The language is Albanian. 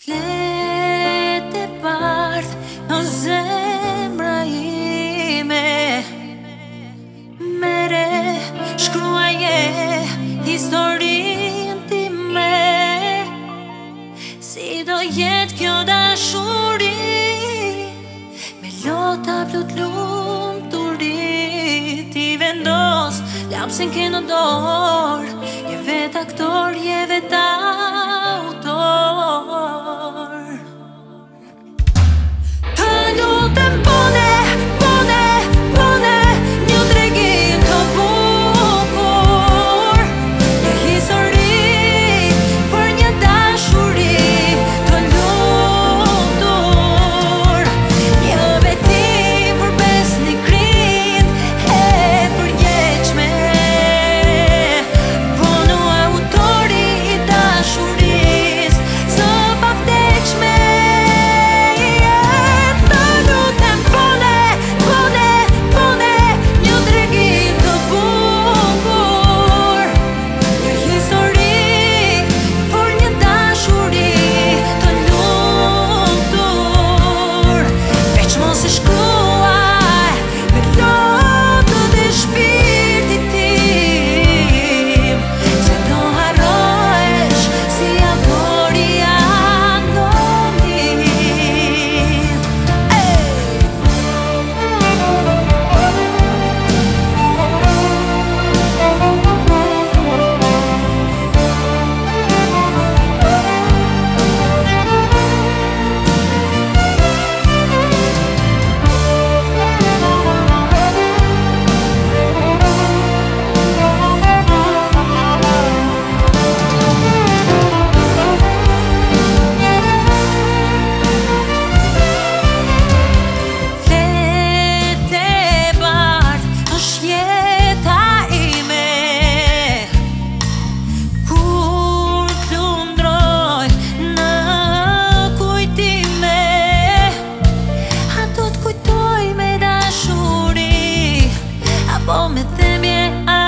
Fletë bardh në zemra ime Mere shkruaje historin tim me Si do jetë kjo dashuri Me lota plut lumë të Ti vendos, lapsin kënë dorë Je vet aktor, je vet aktor めてみ